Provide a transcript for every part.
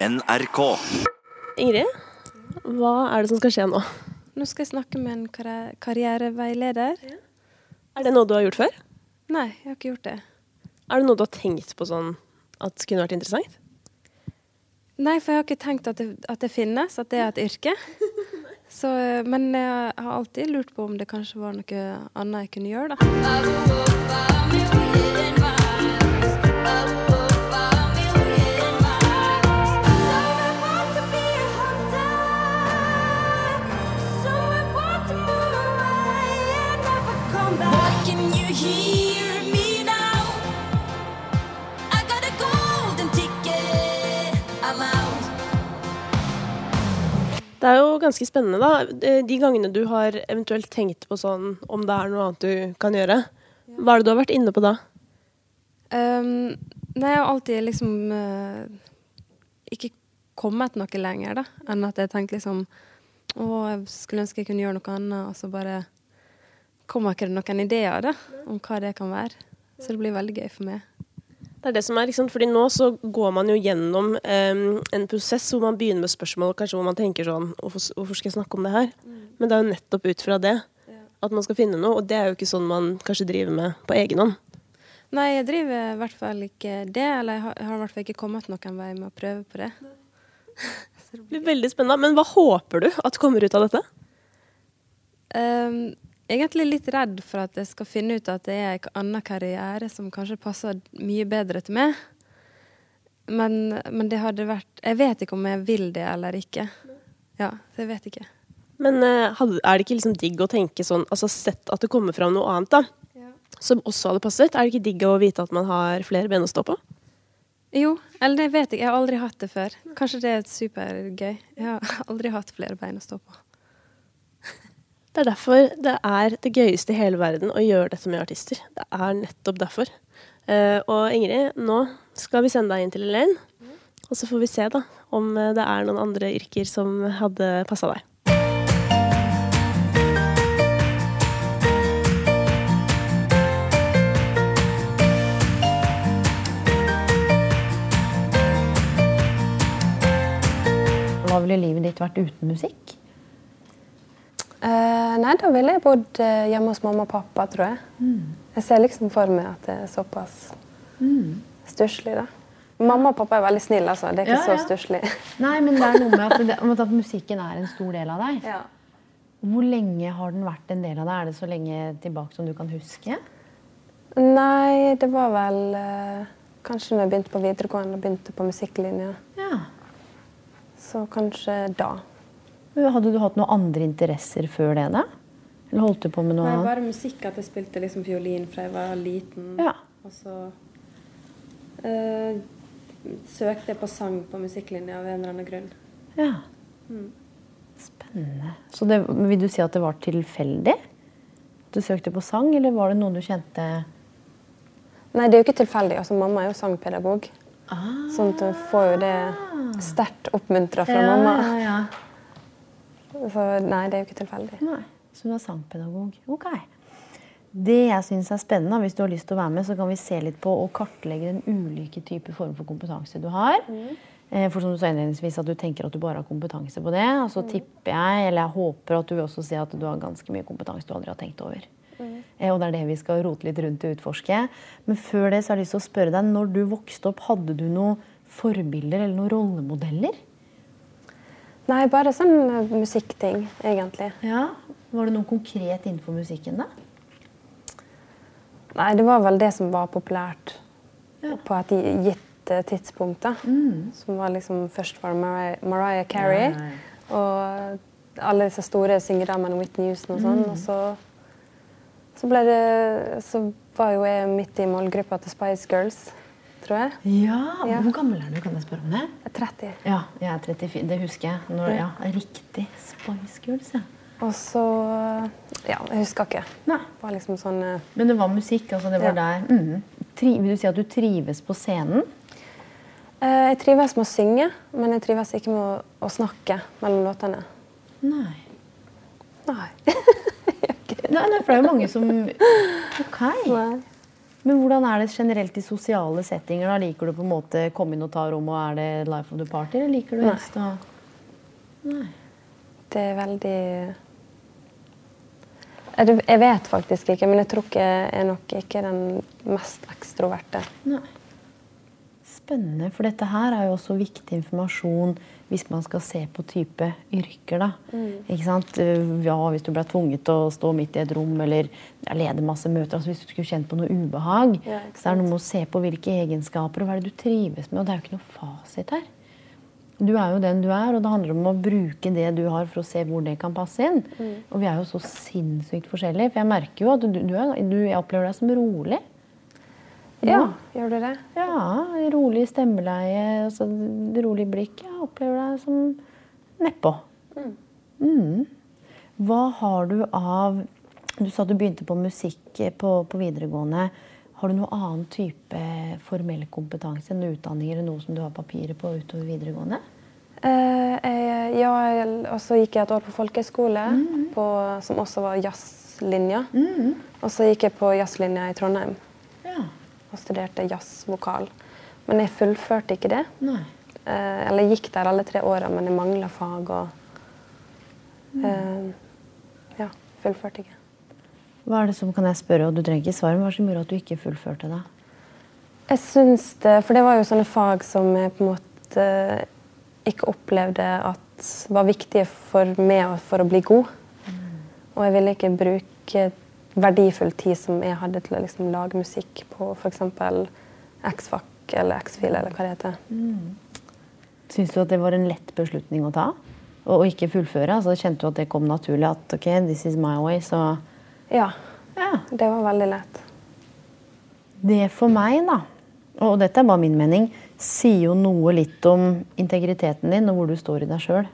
NRK. Ingrid, hva er det som skal skje nå? Nå skal jeg snakke med en karri- karriereveileder. Er det noe du har gjort før? Nei, jeg har ikke gjort det. Er det noe du har tenkt på sånn at kunne vært interessant? Nei, for jeg har ikke tenkt at det, at det finnes, at det er et yrke. Så, men jeg har alltid lurt på om det kanskje var noe annet jeg kunne gjøre, da. Det er jo ganske spennende, da. De gangene du har eventuelt tenkt på sånn om det er noe annet du kan gjøre, hva er det du har vært inne på da? Um, nei, jeg har alltid liksom uh, ikke kommet noe lenger, da, enn at jeg tenkte liksom Å, jeg skulle ønske jeg kunne gjøre noe annet, og så bare kommer ikke det noen ideer da, om hva det kan være. Så det blir veldig gøy for meg. Det er det som er, ikke sant? Fordi nå så går man jo gjennom um, en prosess hvor man begynner med spørsmål kanskje hvor man tenker sånn hvorfor, hvorfor skal jeg snakke om det her? Men det er jo nettopp ut fra det at man skal finne noe, og det er jo ikke sånn man kanskje driver med på egen hånd. Nei, jeg driver i hvert fall ikke det, eller jeg har, jeg har i hvert fall ikke kommet noen vei med å prøve på det. Det blir veldig spennende. Men hva håper du at kommer ut av dette? Um, egentlig litt redd for at jeg skal finne ut at det er en annen karriere som kanskje passer mye bedre til meg. Men, men det hadde vært Jeg vet ikke om jeg vil det eller ikke. Ja, jeg vet ikke. Men eh, er det ikke liksom digg å tenke sånn, altså sett at det kommer fram noe annet da, som også hadde passet? Er det ikke digg å vite at man har flere ben å stå på? Jo, eller det vet jeg. Jeg har aldri hatt det før. Kanskje det er supergøy. Jeg har aldri hatt flere bein å stå på. Det er derfor det er det gøyeste i hele verden å gjøre dette med artister. Det er nettopp derfor. Uh, og Ingrid, nå skal vi sende deg inn til Elaine. Og så får vi se da om det er noen andre yrker som hadde passa deg. Hva ville livet ditt vært uten musikk? Eh, nei, da ville jeg bodd eh, hjemme hos mamma og pappa, tror jeg. Jeg ser liksom for meg at det er såpass stusslig, da. Mamma og pappa er veldig snille, altså. Det er ikke Ja, så ja. stusslig. Nei, men det er noe med at, det, med at musikken er en stor del av deg. ja. Hvor lenge har den vært en del av deg? Er det så lenge tilbake som du kan huske? Nei, det var vel uh, kanskje når jeg begynte på videregående og begynte på musikklinja. Ja. Så kanskje da. Hadde du hatt noen andre interesser før det? da? Eller holdt du på med noe Nei, bare musikk. At jeg spilte liksom fiolin fra jeg var liten. Ja. Og så øh, søkte jeg på sang på musikklinja av en eller annen grunn. ja. Spennende. Så det, vil du si at det var tilfeldig? At du søkte på sang, eller var det noe du kjente Nei, det er jo ikke tilfeldig. Altså, mamma er jo sangpedagog. ah, Sånn at du får jo det sterkt oppmuntra fra ja, mamma. Ja, ja. Så nei, det er jo ikke tilfeldig. Nei, så du er sangpedagog. Ok. Det jeg syns er spennende, hvis du har lyst til å være med, så kan vi se litt på og kartlegge den ulike type form for kompetanse du har. Mm. For som du sa innledningsvis, at du tenker at du bare har kompetanse på det. Og så tipper jeg, eller jeg håper at du vil også si at du har ganske mye kompetanse du aldri har tenkt over. Mm. Og det er det vi skal rote litt rundt og utforske. Men før det så har jeg lyst til å spørre deg, når du vokste opp, hadde du noen forbilder eller noen rollemodeller? Nei, bare sånn eh, musikkting, egentlig. Ja. Var det noe konkret innenfor musikken, da? Nei, det var vel det som var populært Ja. på et gitt eh, tidspunkt. da. Som var liksom Først var det Mariah, Mariah Carey. Nei. Og alle disse store syngerne, Whitney Houston og Mm. sånn. Og så, så ble det Så var jo jeg midt i målgruppa til Spice Girls, tror jeg. Ja, Ja. Hvor gammel er du? Kan jeg spørre om det? Jeg er 30. Ja, jeg er 34. Det husker jeg. Når, ja, Riktig. Spice Girls, ja. Og så Ja, jeg husker ikke. Nei. Det var liksom sånn uh... Men det var musikk. altså det var Ja. der. Mhm. Tri, vil du si at du trives på scenen? Uh, Jeg trives med å synge, men jeg trives ikke med å, å snakke mellom låtene. Nei. Nei. Nei, nei, for det er jo mange som Ok. Nei. Men hvordan er det generelt i sosiale settinger? da? Liker du på en måte komme inn og ta rom, og er det life of the party, eller liker du helst å Nei. Det er veldig jeg jeg vet faktisk ikke, men jeg tror ikke jeg er nok ikke den mest ekstroverte. Nei. Spennende, for dette her er jo også viktig informasjon hvis man skal se på type yrker. da. Ikke sant? Uh, Ja, Hvis du ble tvunget til å stå midt i et rom eller lede masse møter, altså hvis du skulle kjent på noe ubehag, Ja, så er det noe med å se på hvilke egenskaper og hva er det du trives med. og Det er jo ikke noe fasit her. Du er jo den du er, og det handler om å bruke det du har for å se hvor det kan passe inn. Og vi er jo så sinnssykt forskjellige. For jeg merker jo at du, du, er, du jeg opplever deg som rolig. Ja, gjør du det? Ja, rolig stemmeleie, altså, rolig blikk. Jeg opplever deg som nedpå. Mm. Hva har du av Du sa du begynte på musikk på, på videregående. Har du noen annen type formell kompetanse enn utdanning eller noe som du har papirer på utover videregående? Eh, jeg, ja, og så gikk jeg et år på folkehøyskole, på, som også var jazzlinja. Og så gikk jeg på jazzlinja i Trondheim. Og studerte jazzvokal. Men jeg fullførte ikke det. Nei. Eh, eller gikk der alle tre åra, men jeg mangla fag og eh, Ja, fullførte ikke. Hva er det som, kan jeg spørre, og du trenger ikke svare, men hva som gjorde at du ikke fullførte det? Jeg syns det For det var jo sånne fag som jeg på en måte ikke opplevde at var viktige for meg for å bli god. Og jeg ville ikke bruke verdifull tid som jeg hadde til å liksom lage musikk på f.eks. X-Fac eller X-Fil eller hva det heter. Syns du at det var en lett beslutning å ta? Og ikke fullføre? Altså, kjente du at det kom naturlig? At ok, this is my way, så Ja, Ja. det var veldig lett. Det for meg, da, og dette er bare min mening, sier jo noe litt om integriteten din og hvor du står i deg sjøl.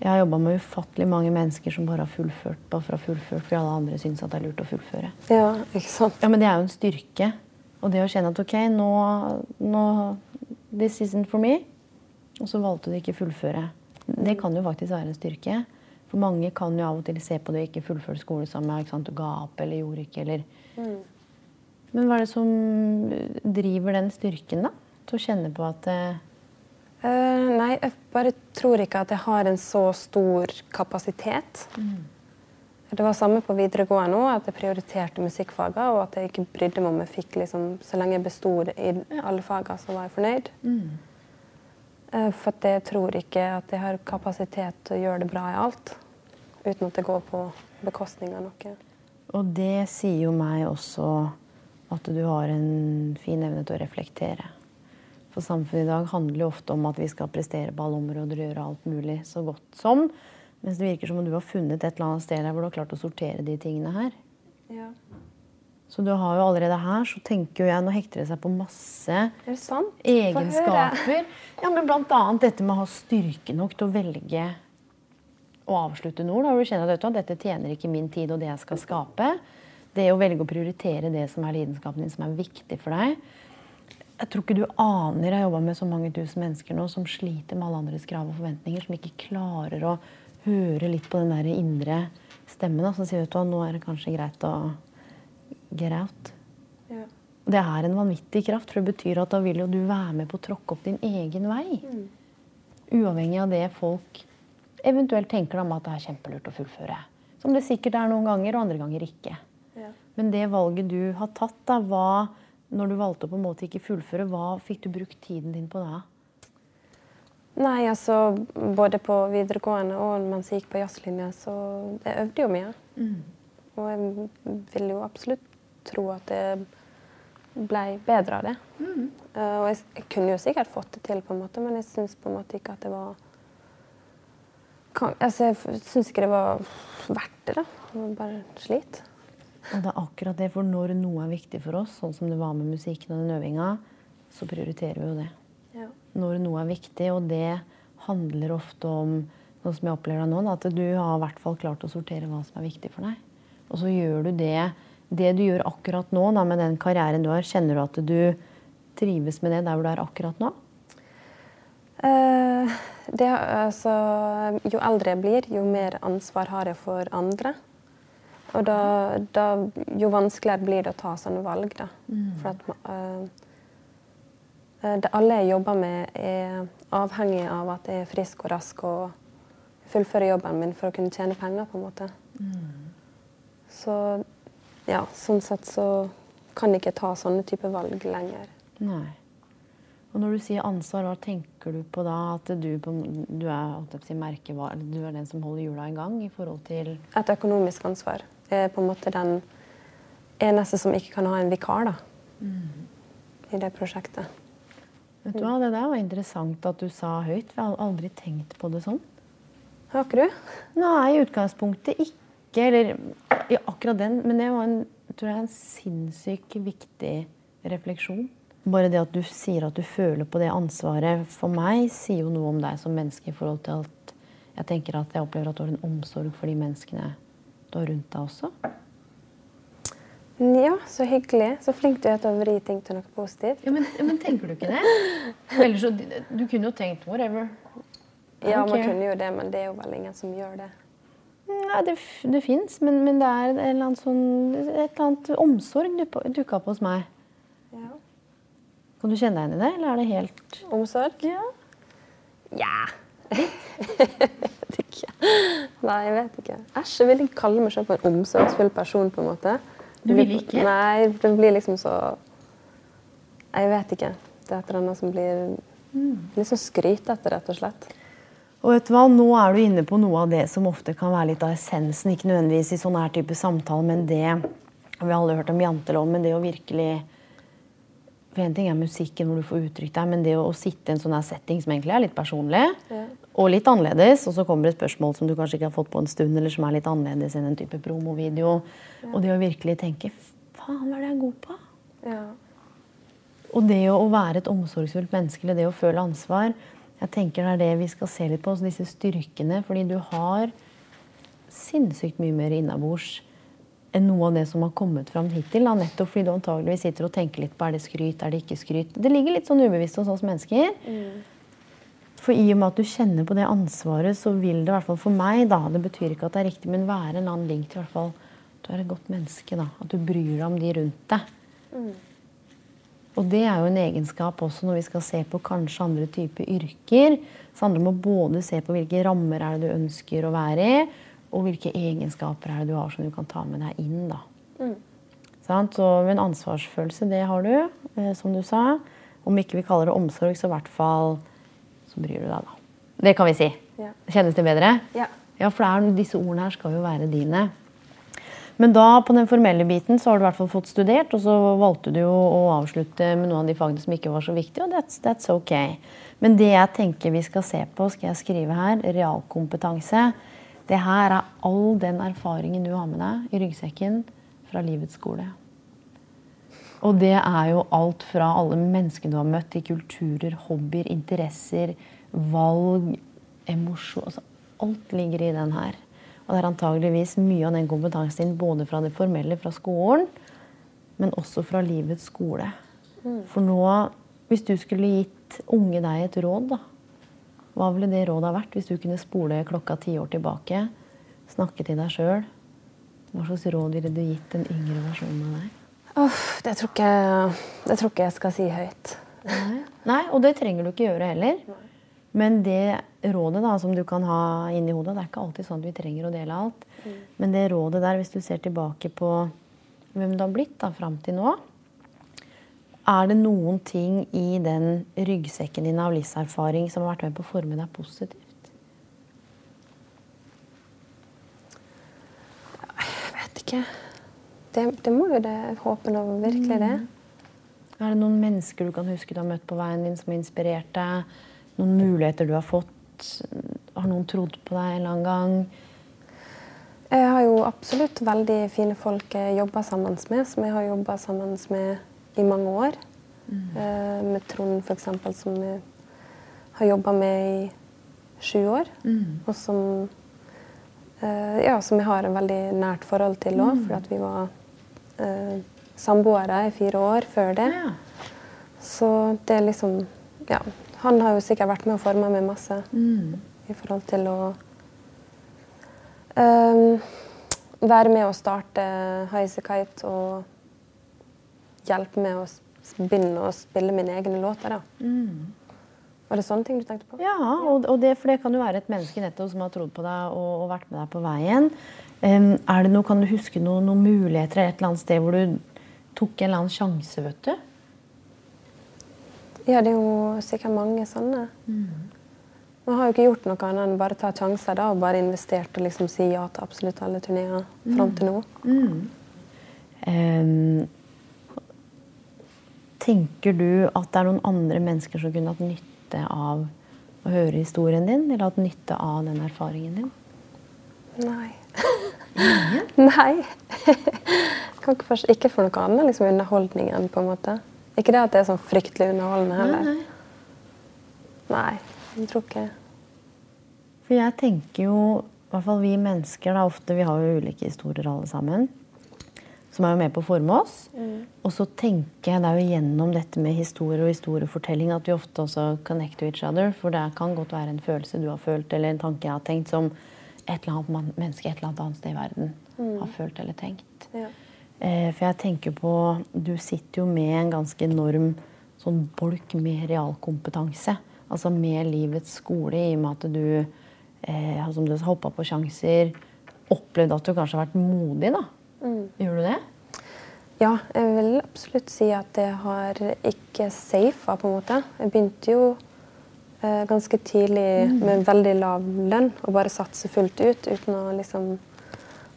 Jeg har jobba med ufattelig mange mennesker som bare har fullført bare for å ha fullført fordi alle andre syns at det er lurt å fullføre. Ja, ikke sant? Ja, Men det er jo en styrke. Og det å kjenne at ok, nå, nå This isn't for me. Og så valgte du ikke fullføre. Det kan jo faktisk være en styrke. For mange kan jo av og til se på det og ikke fullføre skole sammen med ikke sant, du ga opp eller gjorde ikke. eller... Men hva er det som driver den styrken, da? Til å kjenne på at Eh, nei, jeg bare tror ikke at jeg har en så stor kapasitet. Det var samme på videregående òg, at jeg prioriterte musikkfagene, og at jeg ikke brydde meg om jeg fikk liksom Så lenge jeg besto i alle fagene, så var jeg fornøyd. Eh, for at jeg tror ikke at jeg har kapasitet til å gjøre det bra i alt. Uten at det går på bekostning av noe. Og det sier jo meg også at du har en fin evne til å reflektere. For samfunnet i dag handler jo ofte om at vi skal prestere på alle områder og gjøre alt mulig så godt som. Mens det virker som om du har funnet et eller annet sted der hvor du har klart å sortere de tingene her. Ja. Så du har jo allerede her, så tenker jo jeg, nå hekter det seg på masse Er det sant? Egenskaper. Ja, men blant annet dette med å ha styrke nok til å velge å avslutte noe. Da hvor du kjenner at du dette tjener ikke min tid og det jeg skal skape. Det å velge å prioritere det som er lidenskapen din, som er viktig for deg. Jeg tror ikke du aner Jeg har jobba med så mange tusen mennesker nå som sliter med alle andres krav og forventninger, som ikke klarer å høre litt på den der indre stemmen da, som sier vet du nå er det kanskje greit å get out. Ja. Det er en vanvittig kraft, for det betyr at da vil jo du være med på å tråkke opp din egen vei. Uavhengig av det folk eventuelt tenker om at det er kjempelurt å fullføre. Som det sikkert er noen ganger, og andre ganger ikke. Ja. Men det valget du har tatt, da, hva, når du valgte å på en måte ikke fullføre, hva fikk du brukt tiden din på da? Nei, altså både på videregående og mens jeg gikk på jazzlinja, så jeg øvde jo mye. Og jeg vil jo absolutt tro at jeg ble bedre av det. Eh, og jeg, jeg kunne jo sikkert fått det til, på en måte, men jeg syns på en måte ikke at det var kan, altså, Jeg syns ikke det var verdt det, da. Bare slit. Og det er akkurat det, for når noe er viktig for oss, sånn som det var med musikken og den øvinga, så prioriterer vi jo det. Ja. når noe er viktig, og det handler ofte om sånn som jeg opplever deg nå, da, at du har i hvert fall klart å sortere hva som er viktig for deg. Og så gjør du det det du gjør akkurat nå da, med den karrieren du har, kjenner du at du trives med det der hvor du er akkurat nå? Eh, det, altså, jo eldre jeg blir, jo mer ansvar har jeg for andre. Og da, da jo vanskeligere blir det å ta sånne valg. Da. For at eh, det alle jeg jobber med, er avhengig av at jeg er frisk og rask og fullfører jobben min for å kunne tjene penger. på en måte. Så ja, sånn sett så kan jeg ikke ta sånne type valg lenger. Nei. Og når du sier ansvar, hva tenker du på da? At du, på, du er si, merke, du er den som holder hjula i gang i forhold til Et økonomisk ansvar. Er på en måte den eneste som ikke kan ha en vikar da, i det prosjektet. Vet du hva, Det der var interessant at du sa høyt. for Jeg har aldri tenkt på det sånn. Har ikke du? Nei, i utgangspunktet ikke. Eller ja, akkurat den. Men det var en, tror jeg, en sinnssykt viktig refleksjon. Bare det at du sier at du føler på det ansvaret, for meg sier jo noe om deg som menneske i forhold til at jeg tenker at jeg opplever at du har en omsorg for de menneskene du og rundt deg også. Ja, så hyggelig. Så flink du er til å vri ting til noe positivt. Ja, men, men tenker du ikke det? Ellers så, du kunne jo tenkt whatever. Ja, man kunne jo det, men det er jo vel ingen som gjør det. Nei, det, det fins, men, men det er et eller annet, sånn, et eller annet omsorg du- dukka opp hos meg. Ja. Kan du kjenne deg igjen i det, eller er det helt Omsorg? Ja. Ja. ikke. Nei, jeg vet ikke. Æsj, jeg vil ikke kalle meg selv for en omsorgsfull person, på en måte. Du vil ikke? Nei, det blir liksom så Jeg vet ikke. Det er et eller annet som blir Mm. litt sånn skrytete, rett og slett. Og vet du hva, Nå er du inne på noe av det som ofte kan være litt av essensen. Ikke nødvendigvis i sånn her type samtale, men det Vi har alle hørt om jantelov, men det å virkelig For En ting er musikken hvor du får uttrykt deg, men det å, å sitte i en sånn her setting som egentlig er litt personlig, Ja. og litt annerledes, og så kommer det et spørsmål som du kanskje ikke har fått på en stund, eller som er litt annerledes enn en type promovideo, og det å virkelig tenke Faen, hva er det jeg er god på? Ja. Og det å, å være et omsorgsfullt menneske, eller det å føle ansvar, jeg tenker det er det vi skal se litt på, altså disse styrkene. Fordi du har sinnssykt mye mer innabords noe av det som har kommet fram hittil. Da, nettopp fordi du antageligvis sitter og tenker litt på er det skryt, er det ikke skryt. Det ligger litt sånn ubevisst hos oss mennesker. For i og med at du kjenner på det ansvaret, så vil det i hvert fall for meg, da, det betyr ikke at det er riktig, men være en annen link til i hvert fall du er et godt menneske. da, At du bryr deg om de rundt deg. Og det er jo en egenskap også når vi skal se på kanskje andre typer yrker. Så handler det om å både se på hvilke rammer er det du ønsker å være i, og hvilke egenskaper er det du har som du kan ta med deg inn. da. Sant? Så en ansvarsfølelse, det har du, eh, som du sa. Om ikke vi kaller det omsorg, så i hvert fall så bryr du deg, da. Det kan vi si. Ja. Kjennes det bedre? Ja. Ja, for er, disse ordene her skal jo være dine. Men da, på den formelle biten, så har du i hvert fall fått studert, og så valgte du jo å avslutte med noen av de fagene som ikke var så viktige, og that's, that's ok. Men det jeg tenker vi skal se på, skal jeg skrive her, realkompetanse. Det her er all den erfaringen du har med deg i ryggsekken fra livets skole. Og det er jo alt fra alle menneskene du har møtt i kulturer, hobbyer, interesser, valg, emosjon altså Alt ligger i den her. Og det er antageligvis mye av den kompetansen din både fra det formelle, fra skolen, men også fra livets skole. For nå, hvis du skulle gitt unge deg et råd, da, hva ville det rådet ha vært hvis du kunne spole klokka ti år tilbake, snakke til deg sjøl? Hva slags råd ville du gitt den yngre versjonen av deg? Oh, det, tror ikke, det tror ikke jeg skal si høyt. Nei. Nei, og det trenger du ikke gjøre heller. Men det rådet da, som du kan ha inni hodet Det er ikke alltid sånn at vi trenger å dele alt. Men det rådet der, hvis du ser tilbake på hvem du har blitt da, fram til nå Er det noen ting i den ryggsekken din av livserfaring som har vært med på å forme deg positivt? Jeg vet ikke. Det, det må jo det. håpe nå virkelig det. Er det noen mennesker du kan huske du har møtt på veien din som har inspirert deg? Noen muligheter du har fått? Har noen trodd på deg en eller annen gang? Jeg har jo absolutt veldig fine folk jeg jobber sammen med, som jeg har jobba sammen med i mange år. Eh, med Trond f.eks., som jeg har jobba med i sju år. Og som, eh, ja, som jeg har et veldig nært forhold til òg, fordi at vi var eh, samboere i fire år før det. Ja. Så det er liksom Ja. Han har jo sikkert vært med å forme meg masse i forhold til å Ehm, være med å starte Highasakite og hjelpe med å begynne å spille mine egne låter. da. Var det sånne ting du tenkte på? Ja, og, og det, for det kan jo være et menneske nettopp som har trodd på deg og, og vært med deg på veien. Um, er det noe, Kan du huske noen, noen muligheter et eller annet sted hvor du tok en eller annen sjanse? vet du? Ja, det er jo sikkert mange sånne. Man har jo ikke gjort noe annet enn bare ta sjanser da, og bare investert og liksom si ja til absolutt alle turneer fram til nå. Em, tenker du at det er noen andre mennesker som kunne hatt nytte av å høre historien din, eller hatt nytte av den erfaringen din? Nei. Nei. kan ikke, ikke for noe annet liksom underholdningen, på en måte. Ikke det at det er sånn fryktelig underholdende heller. Nei, jeg tror ikke For jeg tenker jo, i hvert fall vi mennesker, da, ofte vi har jo ulike historier alle sammen, som er med på å forme oss. Og så tenker jeg det er jo gjennom dette med historie og historiefortelling at vi ofte også connect to each other. For det kan godt være en følelse du har følt, eller en tanke jeg har tenkt, som et eller annet menneske et eller annet annet sted i verden har følt eller tenkt. Ja. Eh, for jeg tenker på Du sitter jo med en ganske enorm sånn bolk med realkompetanse. Altså med livets skole, i og med at du eh, som du har hoppa på sjanser. Opplevd at du kanskje har vært modig, da. Gjør du det? Ja, jeg vil absolutt si at jeg har ikke safa, på en måte. Jeg begynte jo eh, ganske tidlig med veldig lav lønn og bare satse fullt ut uten å liksom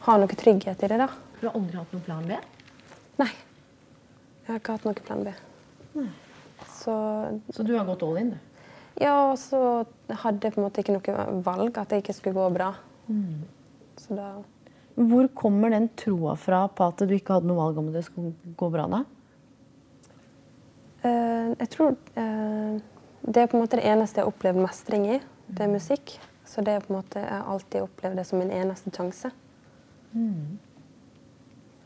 ha noe trygghet i det. da. Du har aldri hatt noen plan B? Nei. Jeg har ikke hatt noe plan B. Så Så du har gått all in, du? Ja, og så hadde jeg på en måte ikke noe valg, at det ikke skulle gå bra. Så da Hvor kommer den troa fra på at du ikke hadde noe valg om det skulle gå bra? da? Uh, jeg tror uh, det er på en måte det eneste jeg har opplevd mestring i. Det er musikk. Så det er på en måte, jeg har alltid opplevd det som min eneste sjanse.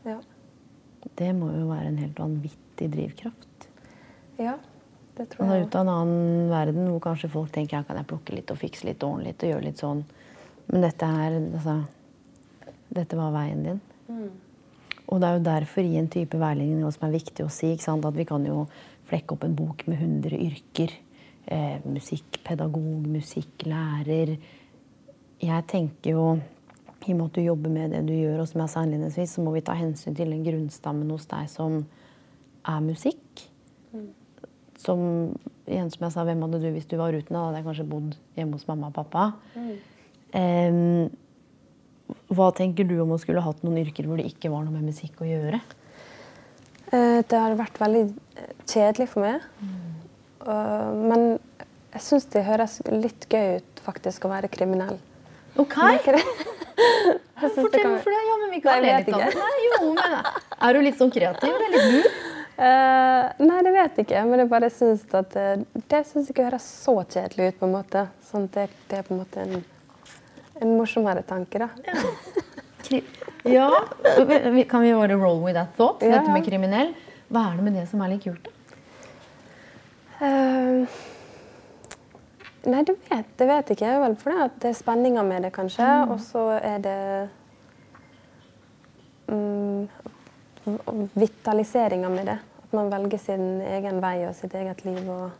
Ja. Det må jo være en helt vanvittig drivkraft. ja, det tror Man er jeg. ute av en annen verden hvor kanskje folk tenker ja, kan jeg plukke litt og fikse litt og ordne litt og gjøre litt sånn. Men dette her, altså Dette var veien din. Og det er jo derfor i en type veiledning noe som er viktig å si, ikke sant? at vi kan jo flekke opp en bok med 100 yrker. Eh, musikkpedagog, musikklærer. Jeg tenker jo i og med at du jobber med det du gjør, og som jeg sa innledningsvis, så må vi ta hensyn til den grunnstammen hos deg som er musikk. Som, igjen som jeg sa, hvem hadde du hvis du var uten? Da hadde jeg kanskje bodd hjemme hos mamma og pappa. Em, hva tenker du om å skulle hatt noen yrker hvor det ikke var noe med musikk å gjøre? Eh, Det har vært veldig eh, kjedelig for meg. Mm. men jeg syns det høres litt gøy ut faktisk å være kriminell. Ok, Fortell kan- hvorfor det. Ja, men vi kan le litt av det. Nei, jo, men Er du litt sånn kreativ eller litt lur? Eh, nei, det vet jeg ikke. Men jeg bare syns at det syns ikke høres så kjedelig ut. på en måte. Sånn det, det er på en måte en, en morsommere tanke, da. Ja. Ja, Kan vi bare roll with that thought? Ja, Dette med kriminell. Hva er det med det som er litt kult? da? Uh, nei, det vet, det vet jeg ikke. Vel, for det, at det er spenninger med det, kanskje. Og så er det um, vitaliseringa med det. At man velger sin egen vei og sitt eget liv. og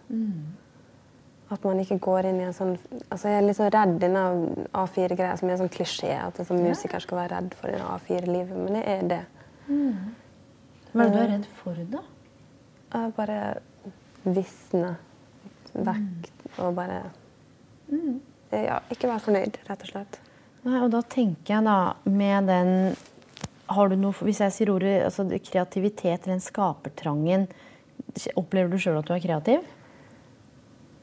At man ikke går inn i en sånn altså Jeg er litt sånn redd denne A4-greia, som er en sånn klisjé. At en sånn musiker skal være redd for det A4-livet. Men det er det. Hva er det du er redd for, da? Jeg bare visne vekk og bare Ja, ikke være fornøyd, rett og slett. Nei, og da tenker jeg da med den har du noe, Hvis jeg sier ordet altså, kreativitet eller den skapertrangen, opplever du sjøl at du er kreativ?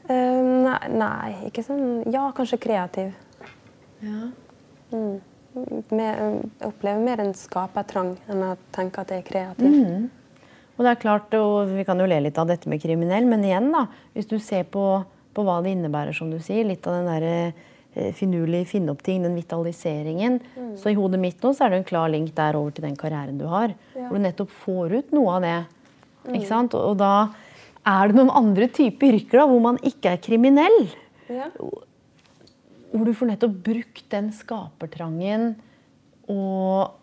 Eh, nei, nei, ikke sånn Ja, kanskje kreativ. Ja. Mm. Mer, jeg opplever mer en skapertrang enn å tenke at jeg er kreativ. Og det er klart, og Vi kan jo le litt av dette med kriminell, men igjen, da, hvis du ser på, på hva det innebærer, som du sier, litt av den derre eh, finurlig finne opp ting, den vitaliseringen. Så i hodet mitt nå så er det en klar link der over til den karrieren du har. Ja. Hvor du nettopp får ut noe av det. Ikke sant? Og, og da er det noen andre typer yrker da, hvor man ikke er kriminell. Ja. Hvor du får nettopp brukt den skapertrangen og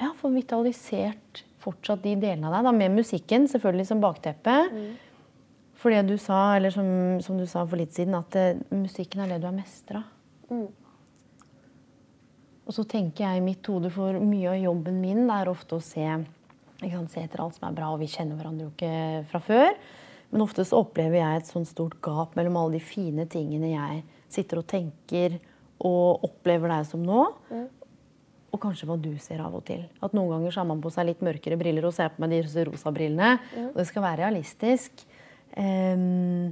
ja, får vitalisert fortsatt de delene av deg, da, med musikken selvfølgelig som bakteppe. For det du sa, eller som, som du sa for litt siden, at det, musikken er det du er mestra. Og så tenker jeg i mitt hode, for mye av jobben min er ofte å se, se etter alt som er bra, og vi kjenner hverandre jo ikke fra før. Men ofte så opplever jeg et sånt stort gap mellom alle de fine tingene jeg sitter og tenker og opplever deg som nå, og kanskje hva du ser av og til. At noen ganger har man på seg litt mørkere briller og ser på meg de rosa brillene. Og det skal være realistisk. Um,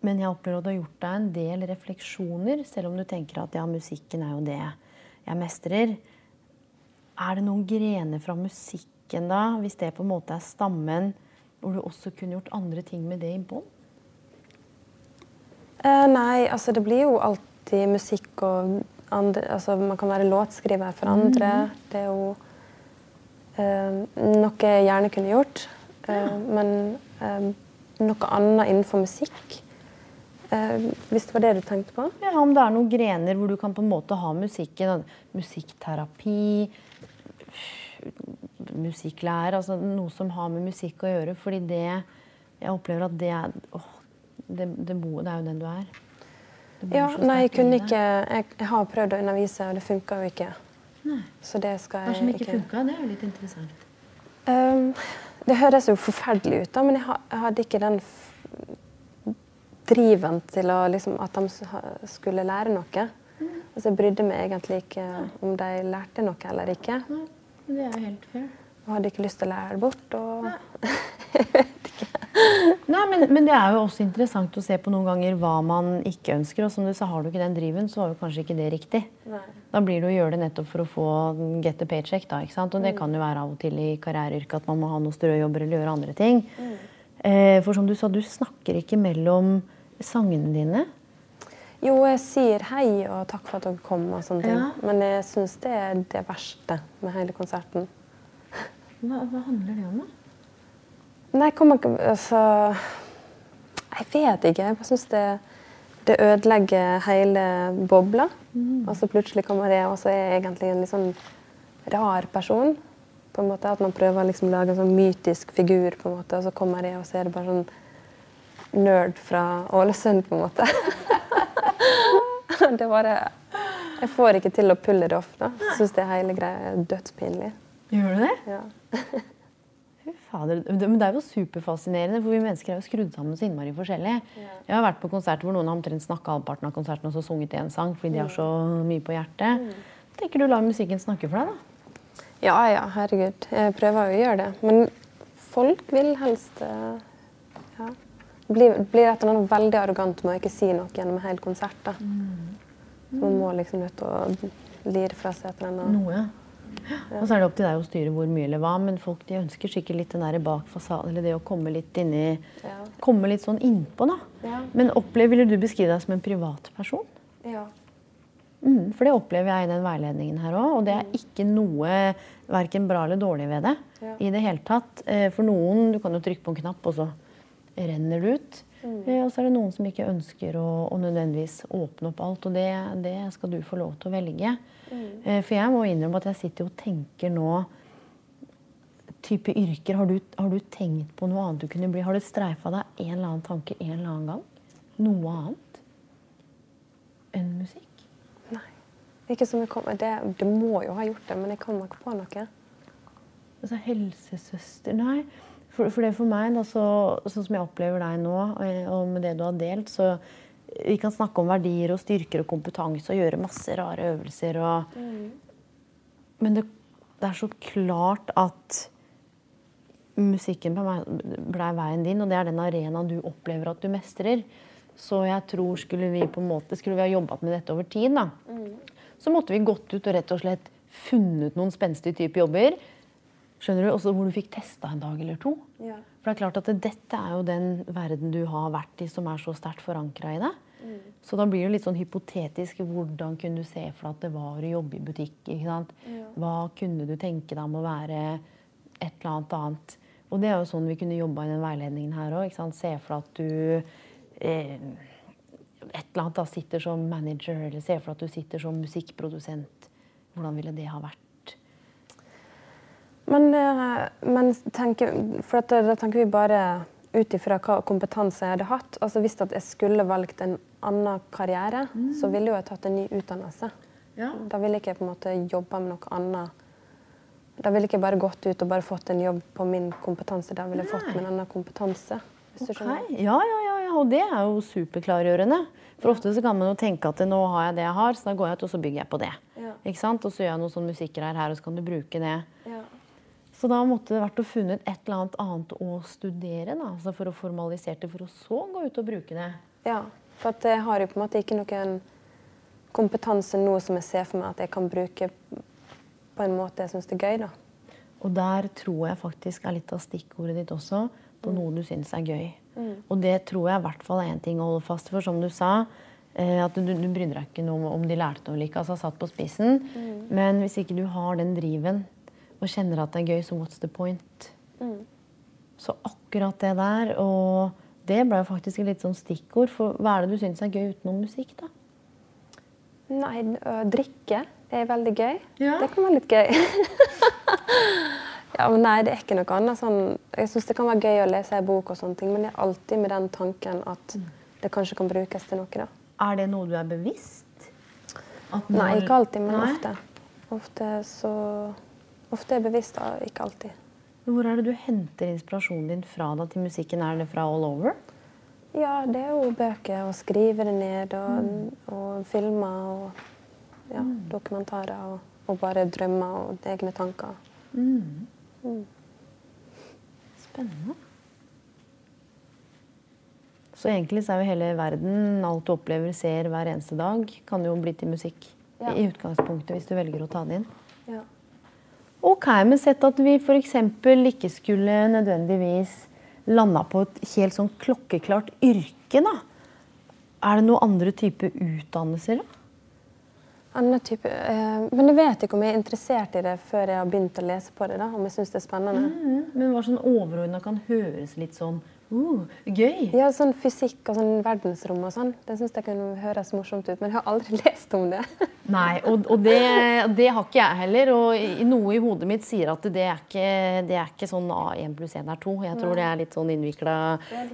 men jeg opplever at du har gjort deg en del refleksjoner, selv om du tenker at ja, musikken er jo det jeg mestrer. Er det noen grener fra musikken da, hvis det på en måte er stammen, hvor du også kunne gjort andre ting med det i bånd? Eh, nei, altså det blir jo alltid musikk og andre Altså man kan være låtskriver for andre. Det er jo eh, noe jeg gjerne kunne gjort. Eh, Men eh, noe annet innenfor musikk eh, Hvis det var det du tenkte på? Ja, Om det er noen grener hvor du kan på en måte ha musikken. Musikkterapi, musikklære, altså noe som har med musikk å gjøre. Fordi det Jeg opplever at det er åh, det, det, bo- det er jo den du er. Ja, nei, jeg kunne ikke Jeg, jeg har prøvd å undervise, og det funka jo ikke. Så det skal Hva som ikke funka, det er jo litt interessant. Um, det høres jo forferdelig ut, da, men jeg, jeg hadde ikke den driven til å, liksom, at de skulle lære noe. Altså, jeg brydde meg egentlig ikke om de lærte noe eller ikke. Nei, det er jo helt fair. Og hadde ikke lyst til å lære det bort. Og... Nei, men, men det er jo også interessant å se på noen ganger hva man ikke ønsker. Og som du sa, har du ikke den driven, så var jo kanskje ikke det riktig. Da blir det å gjøre det nettopp for å få get the paycheck. da, ikke sant? Og det kan jo være av og til i karriereyrket at man må ha noen strøjobber eller gjøre andre ting. Eh, for som du sa, du snakker ikke mellom sangene dine. Jo, jeg sier hei og takk for at dere kom, og sånne ting. Ja. men jeg syns det er det verste med hele konserten. Hva, hva handler det om, da? Nei, jeg kommer ikke Altså Jeg vet ikke. Jeg bare syns det, det ødelegger hele bobla. Og så plutselig kommer det, og så er jeg egentlig en litt sånn rar person. På en måte At man prøver å liksom lage en sånn mytisk figur, på en måte, og så kommer jeg, og så er det bare sånn nerd fra Ålesund, på en måte. det bare Jeg får ikke til å pulle det off. da. Syns det hele greia er dødspinlig. Gjør du det? Ja. Fader, men det er jo superfascinerende, for vi mennesker er jo skrudd sammen så innmari forskjellig. Jeg har vært på konserter hvor noen har omtrent snakka halvparten av konserten og så sunget én sang fordi de har så mye på hjertet. Tenker du lar musikken snakke for deg, da? Ja, ja, herregud. Jeg prøver jo å gjøre det. Men folk vil helst eh, ja. Blir, blir et eller veldig arrogant med å ikke si noe gjennom en hel konsert. da. Så man må liksom nødt til å lire fra seg et eller annet. Noe. Og så er det opp til deg å styre hvor mye eller hva, men folk de ønsker sikkert litt den der bak fasaden, eller det å komme litt inni Ja. Komme litt sånn innpå, da. Ja. Men opplever, ville du beskrive deg som en privatperson? Ja. Mm, for det opplever jeg i den veiledningen her òg, og det er ikke noe verken bra eller dårlig ved det. Ja. i det hele tatt. Eh, For noen, du kan jo trykke på en knapp, og så renner det ut. Mm. Og så er det noen som ikke ønsker å, å nødvendigvis åpne opp alt, og det, det skal du få lov til å velge. Eh, For jeg må innrømme at jeg sitter og tenker nå type yrker. Har du, har du tenkt på noe annet du kunne bli? Har det streifa deg en eller annen tanke en eller annen gang? Noe annet enn musikk? Nei. Ikke som jeg kommer. Det, det må jo ha gjort det, men jeg kommer ikke på noe. Altså helsesøster Nei. For, for det for meg, da, så, sånn som jeg opplever deg nå, og med det du har delt, så vi kan snakke om verdier og styrker og kompetanse og gjøre masse rare øvelser og Men det, det er så klart at musikken blei veien din, og det er den arenaen du opplever at du mestrer. Så jeg tror skulle vi på en måte, skulle vi ha jobbet med dette over tid, da, så måtte vi gått ut og rett og slett funnet noen spenstige typer jobber. Skjønner du? Også hvor du fikk testa en dag eller to. Ja. For det er klart at dette er jo den verden du har vært i, som er så sterkt forankra i deg. Så da blir det litt sånn hypotetisk. Hvordan kunne du se for deg at det var å jobbe i butikk? sant? Hva kunne du tenke deg om å være et eller annet annet? Og det er jo sånn vi kunne jobba i den veiledningen her òg. Se for deg at du eh, et eller annet da sitter som manager, eller se for deg at du sitter som musikkprodusent. Hvordan ville det ha vært? Men, eh, men tenker, for at da tenker vi bare ut ifra hva kompetanse jeg hadde hatt. Altså Hvis jeg skulle valgt en annen karriere, så ville jo jeg tatt en ny utdannelse. Ja. Da ville ikke jeg på en måte jobba med noe annet. Da ville ikke jeg bare gått ut og bare fått en jobb på min kompetanse. Da ville jeg fått en annen kompetanse. Hvis skjønner. Ja, ja, ja, ja, og det er jo superklargjørende. For ofte så kan man jo tenke at nå har jeg det jeg har, så da går jeg ut og så bygger jeg på det. Ja. Ikke sant? Og så gjør jeg noe sånn musikkgreier her, og så kan du bruke det. Ja. Så da måtte det vært å funnet et eller annet annet å studere, da. Altså for å formalisere det, for å så gå ut og bruke det. Ja, for at jeg har jo på en måte ikke noen kompetanse nå som jeg ser for meg at jeg kan bruke på en måte jeg syns er gøy. da. Og der tror jeg faktisk er litt av stikkordet ditt også, på noe du syns er gøy. Og det tror jeg i hvert fall er én ting å holde fast for, som du sa. eh, At du, du bryr deg ikke noe om de lærte noe eller ikke, altså satt på spissen. Men hvis ikke du har den driven og kjenner at det er gøy, så what's the point? Så akkurat det der, og det ble jo faktisk et litt sånn stikkord. For hva er det du syns er gøy utenom musikk, da? Nei, å drikke er veldig gøy. Ja. Det kan være litt gøy. ja, men nei, det er ikke noe annet. Sånn, jeg syns det kan være gøy å lese ei bok, og sånne ting, men det er alltid med den tanken at det kanskje kan brukes til noe. da. Er det noe du er bevisst? At Nei, ikke alltid, men Nei? ofte. Ofte så Ofte er bevisst, da. Ikke alltid. Hvor er det du henter inspirasjonen din fra da til musikken? Er det fra all over? Ja, det er jo bøker, og skrive det ned, og, Mm. og filmer og ja, dokumentarer. Og, og bare drømmer og egne tanker. Spennende. Så egentlig så er jo hele verden, alt du opplever, ser hver eneste dag, kan jo bli til musikk. Ja. I utgangspunktet, hvis du velger å ta det inn. Ja. Ok, men sett at vi f.eks. ikke skulle nødvendigvis landa på et helt sånn klokkeklart yrke, da. Er det noen andre type utdannelser, da? Annen type, eh, men jeg vet ikke om jeg er interessert i det før jeg har begynt å lese på det. da, Om jeg synes det er spennende. Mm, men hva sånn overordna kan høres litt sånn uh, gøy? Ja, sånn Fysikk og sånn verdensrom og sånn. Det syns jeg kunne høres morsomt ut. Men jeg har aldri lest om det. Nei, og, og det, det har ikke jeg heller. Og noe i hodet mitt sier at det er ikke, det er ikke sånn A1 pluss 1 er 2. Jeg tror det er litt sånn innvikla. Ja.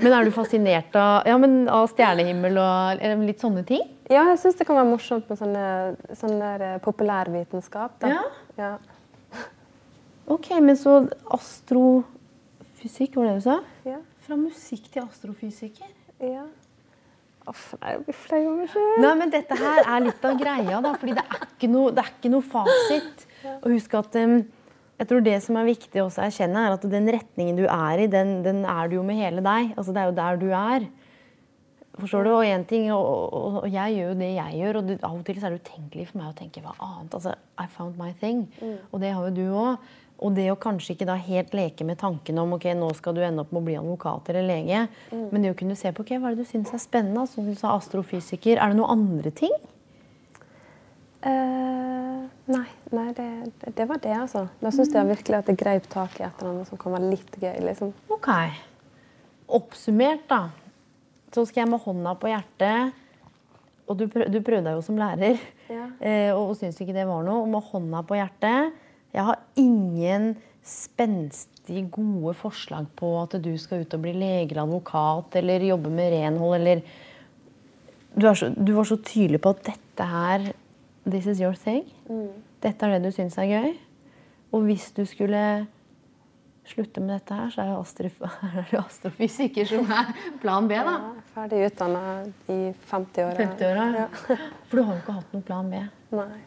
Men er du fascinert av, ja, men av stjernehimmel og litt sånne ting? Ja, jeg syns det kan være morsomt med sånne, sånn eh, populærvitenskap. Da. Ja. Ja. Ok, men så astrofysikk, var det du sa? Ja. Fra musikk til astrofysiker? ja. Uff, nei, jeg blir flau over meg sjøl. Nei, men dette her er litt av greia, da. Fordi det er ikke noe, det er ikke noe fasit. Og husk at um, jeg tror det som er viktig også å erkjenne, er at den retningen du er i, den, den er du jo med hele deg. Altså, det er jo der du er. Forstår du? Og én ting, og, og, og jeg gjør jo det jeg gjør, og du, av og til er det utenkelig for meg å tenke hva annet. Altså, I found my thing. Og det har jo du òg. Og det å kanskje ikke da helt leke med tanken om ok, nå skal du ende opp med å bli advokat eller lege, men det å kunne se på ok, hva er det du syns er spennende, som du sa astrofysiker, er det noen andre ting? Uh, nei, nei det, det, var det, altså. Da syns jeg virkelig at det greip tak i et eller annet som kan være litt gøy. liksom. Ok. Oppsummert, da, så skal jeg med hånda på hjertet Og du, prøv, du prøvde deg jo som lærer Ja. eh, og, og syntes ikke det var noe. Og med hånda på hjertet Jeg har ingen spenstige, gode forslag på at du skal ut og bli lege eller advokat eller jobbe med renhold eller du, så, du var så tydelig på at dette her This is your thing. Dette er det du syns er gøy. Og hvis du skulle slutte med dette her, så er det det astrofysiker som er plan B, da. Ja, ferdig utdanna i 50-åra. 50-åra. Ja. For du har jo ikke hatt noen plan B. Nei.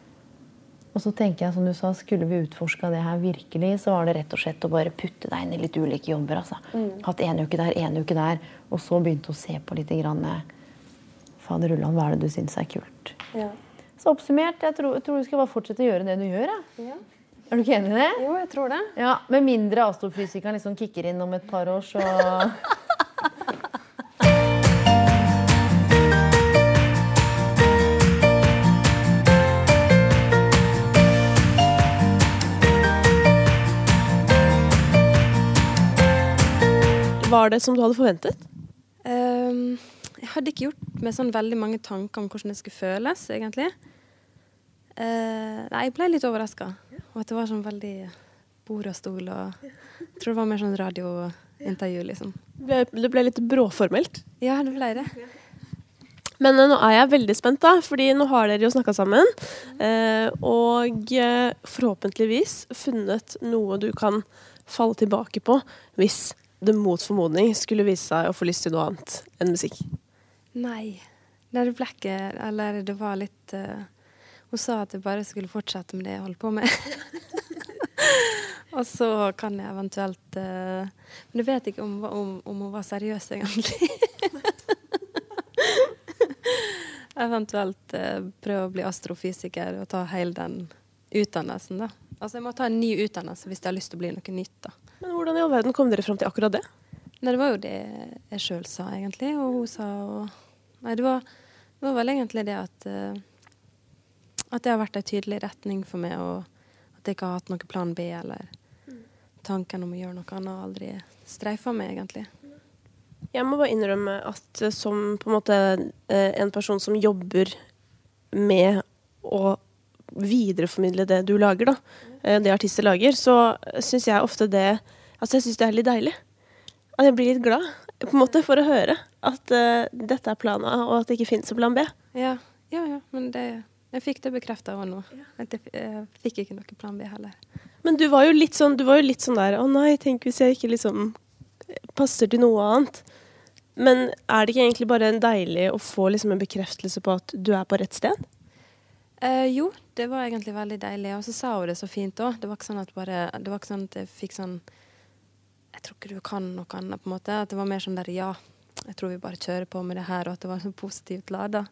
Og så tenker jeg, som du sa, skulle vi utforska det her virkelig, så var det rett og slett å bare putte deg inn i litt ulike jobber. altså. Hatt en uke der, en uke der, og så begynte å se på litt grann Fader Ulland, hva er det du syns er kult? Ja. Så oppsummert, jeg tror, jeg tror du skal bare fortsette å gjøre det du gjør. ja. Ja. Er du ikke enig i det? Jo, jeg tror det. Ja, Med mindre astrofysikeren liksom kicker inn om et par år, så Var det som du hadde forventet? Um, jeg hadde ikke gjort meg sånn veldig mange tanker om hvordan det skulle føles, egentlig. Uh, nei, jeg ble litt overraska. Og at det var sånn veldig bord og stol og Jeg tror det var mer sånn radiointervju, liksom. Det ble, det ble litt bråformelt. Ja, det ble det. Men eh, nå er jeg veldig spent, da, fordi nå har dere jo snakka sammen. Eh, og forhåpentligvis funnet noe du kan falle tilbake på hvis det mot formodning skulle vise seg å få lyst til noe annet enn musikk. Nei. Det ble ikke Eller det var litt uh, Hun sa at jeg bare skulle fortsette med det jeg holdt på med. og så kan jeg eventuelt uh, Men jeg vet ikke om, om, om hun var seriøs, egentlig. eventuelt uh, prøve å bli astrofysiker og ta hele den utdannelsen, da. Altså jeg må ta en ny utdannelse hvis jeg har lyst til å bli noe nytt, da. Men hvordan i all verden kom dere fram til akkurat det? Nei, det var jo det jeg sjøl sa, egentlig. Og hun sa og Nei, det var, det var vel egentlig det at uh, At det har vært en tydelig retning for meg, og at jeg ikke har hatt noen plan B, eller tanken om å gjøre noe annet aldri streifa meg, egentlig. Jeg må bare innrømme at som på en måte eh, en person som jobber med å videreformidle det du lager, da, eh, det artister lager, så syns jeg ofte det Altså, jeg syns det er litt deilig. At jeg blir litt glad, på en måte, for å høre at uh, dette er planen A, og at det ikke finnes en plan B. Ja, ja, ja men det, jeg fikk det bekrefta òg nå. At jeg, jeg fikk ikke noe plan B heller. Men du var jo litt sånn, du var jo litt sånn der Å nei, tenk hvis jeg ikke liksom passer til noe annet. Men er det ikke egentlig bare en deilig å få liksom en bekreftelse på at du er på rett sted? Eh, jo, det var egentlig veldig deilig. Og så sa hun det så fint òg. Det var ikke sånn at bare Det var ikke sånn at jeg fikk sånn Jeg tror ikke du kan noe annet, på en måte. At det var mer sånn der ja, jeg tror vi bare kjører på med det her, og at det var sånn positivt lada.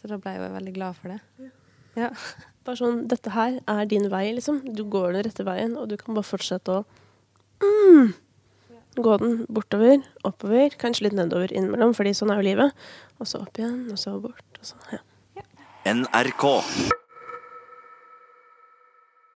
Så da ble jeg jo veldig glad for det. Ja. Bare sånn Dette her er din vei, liksom. Du går den rette veien, og du kan bare fortsette å mm, gå den bortover, oppover, kanskje litt nedover innimellom, fordi sånn er jo livet. Og så opp igjen, og så bort, og så Ja. NRK.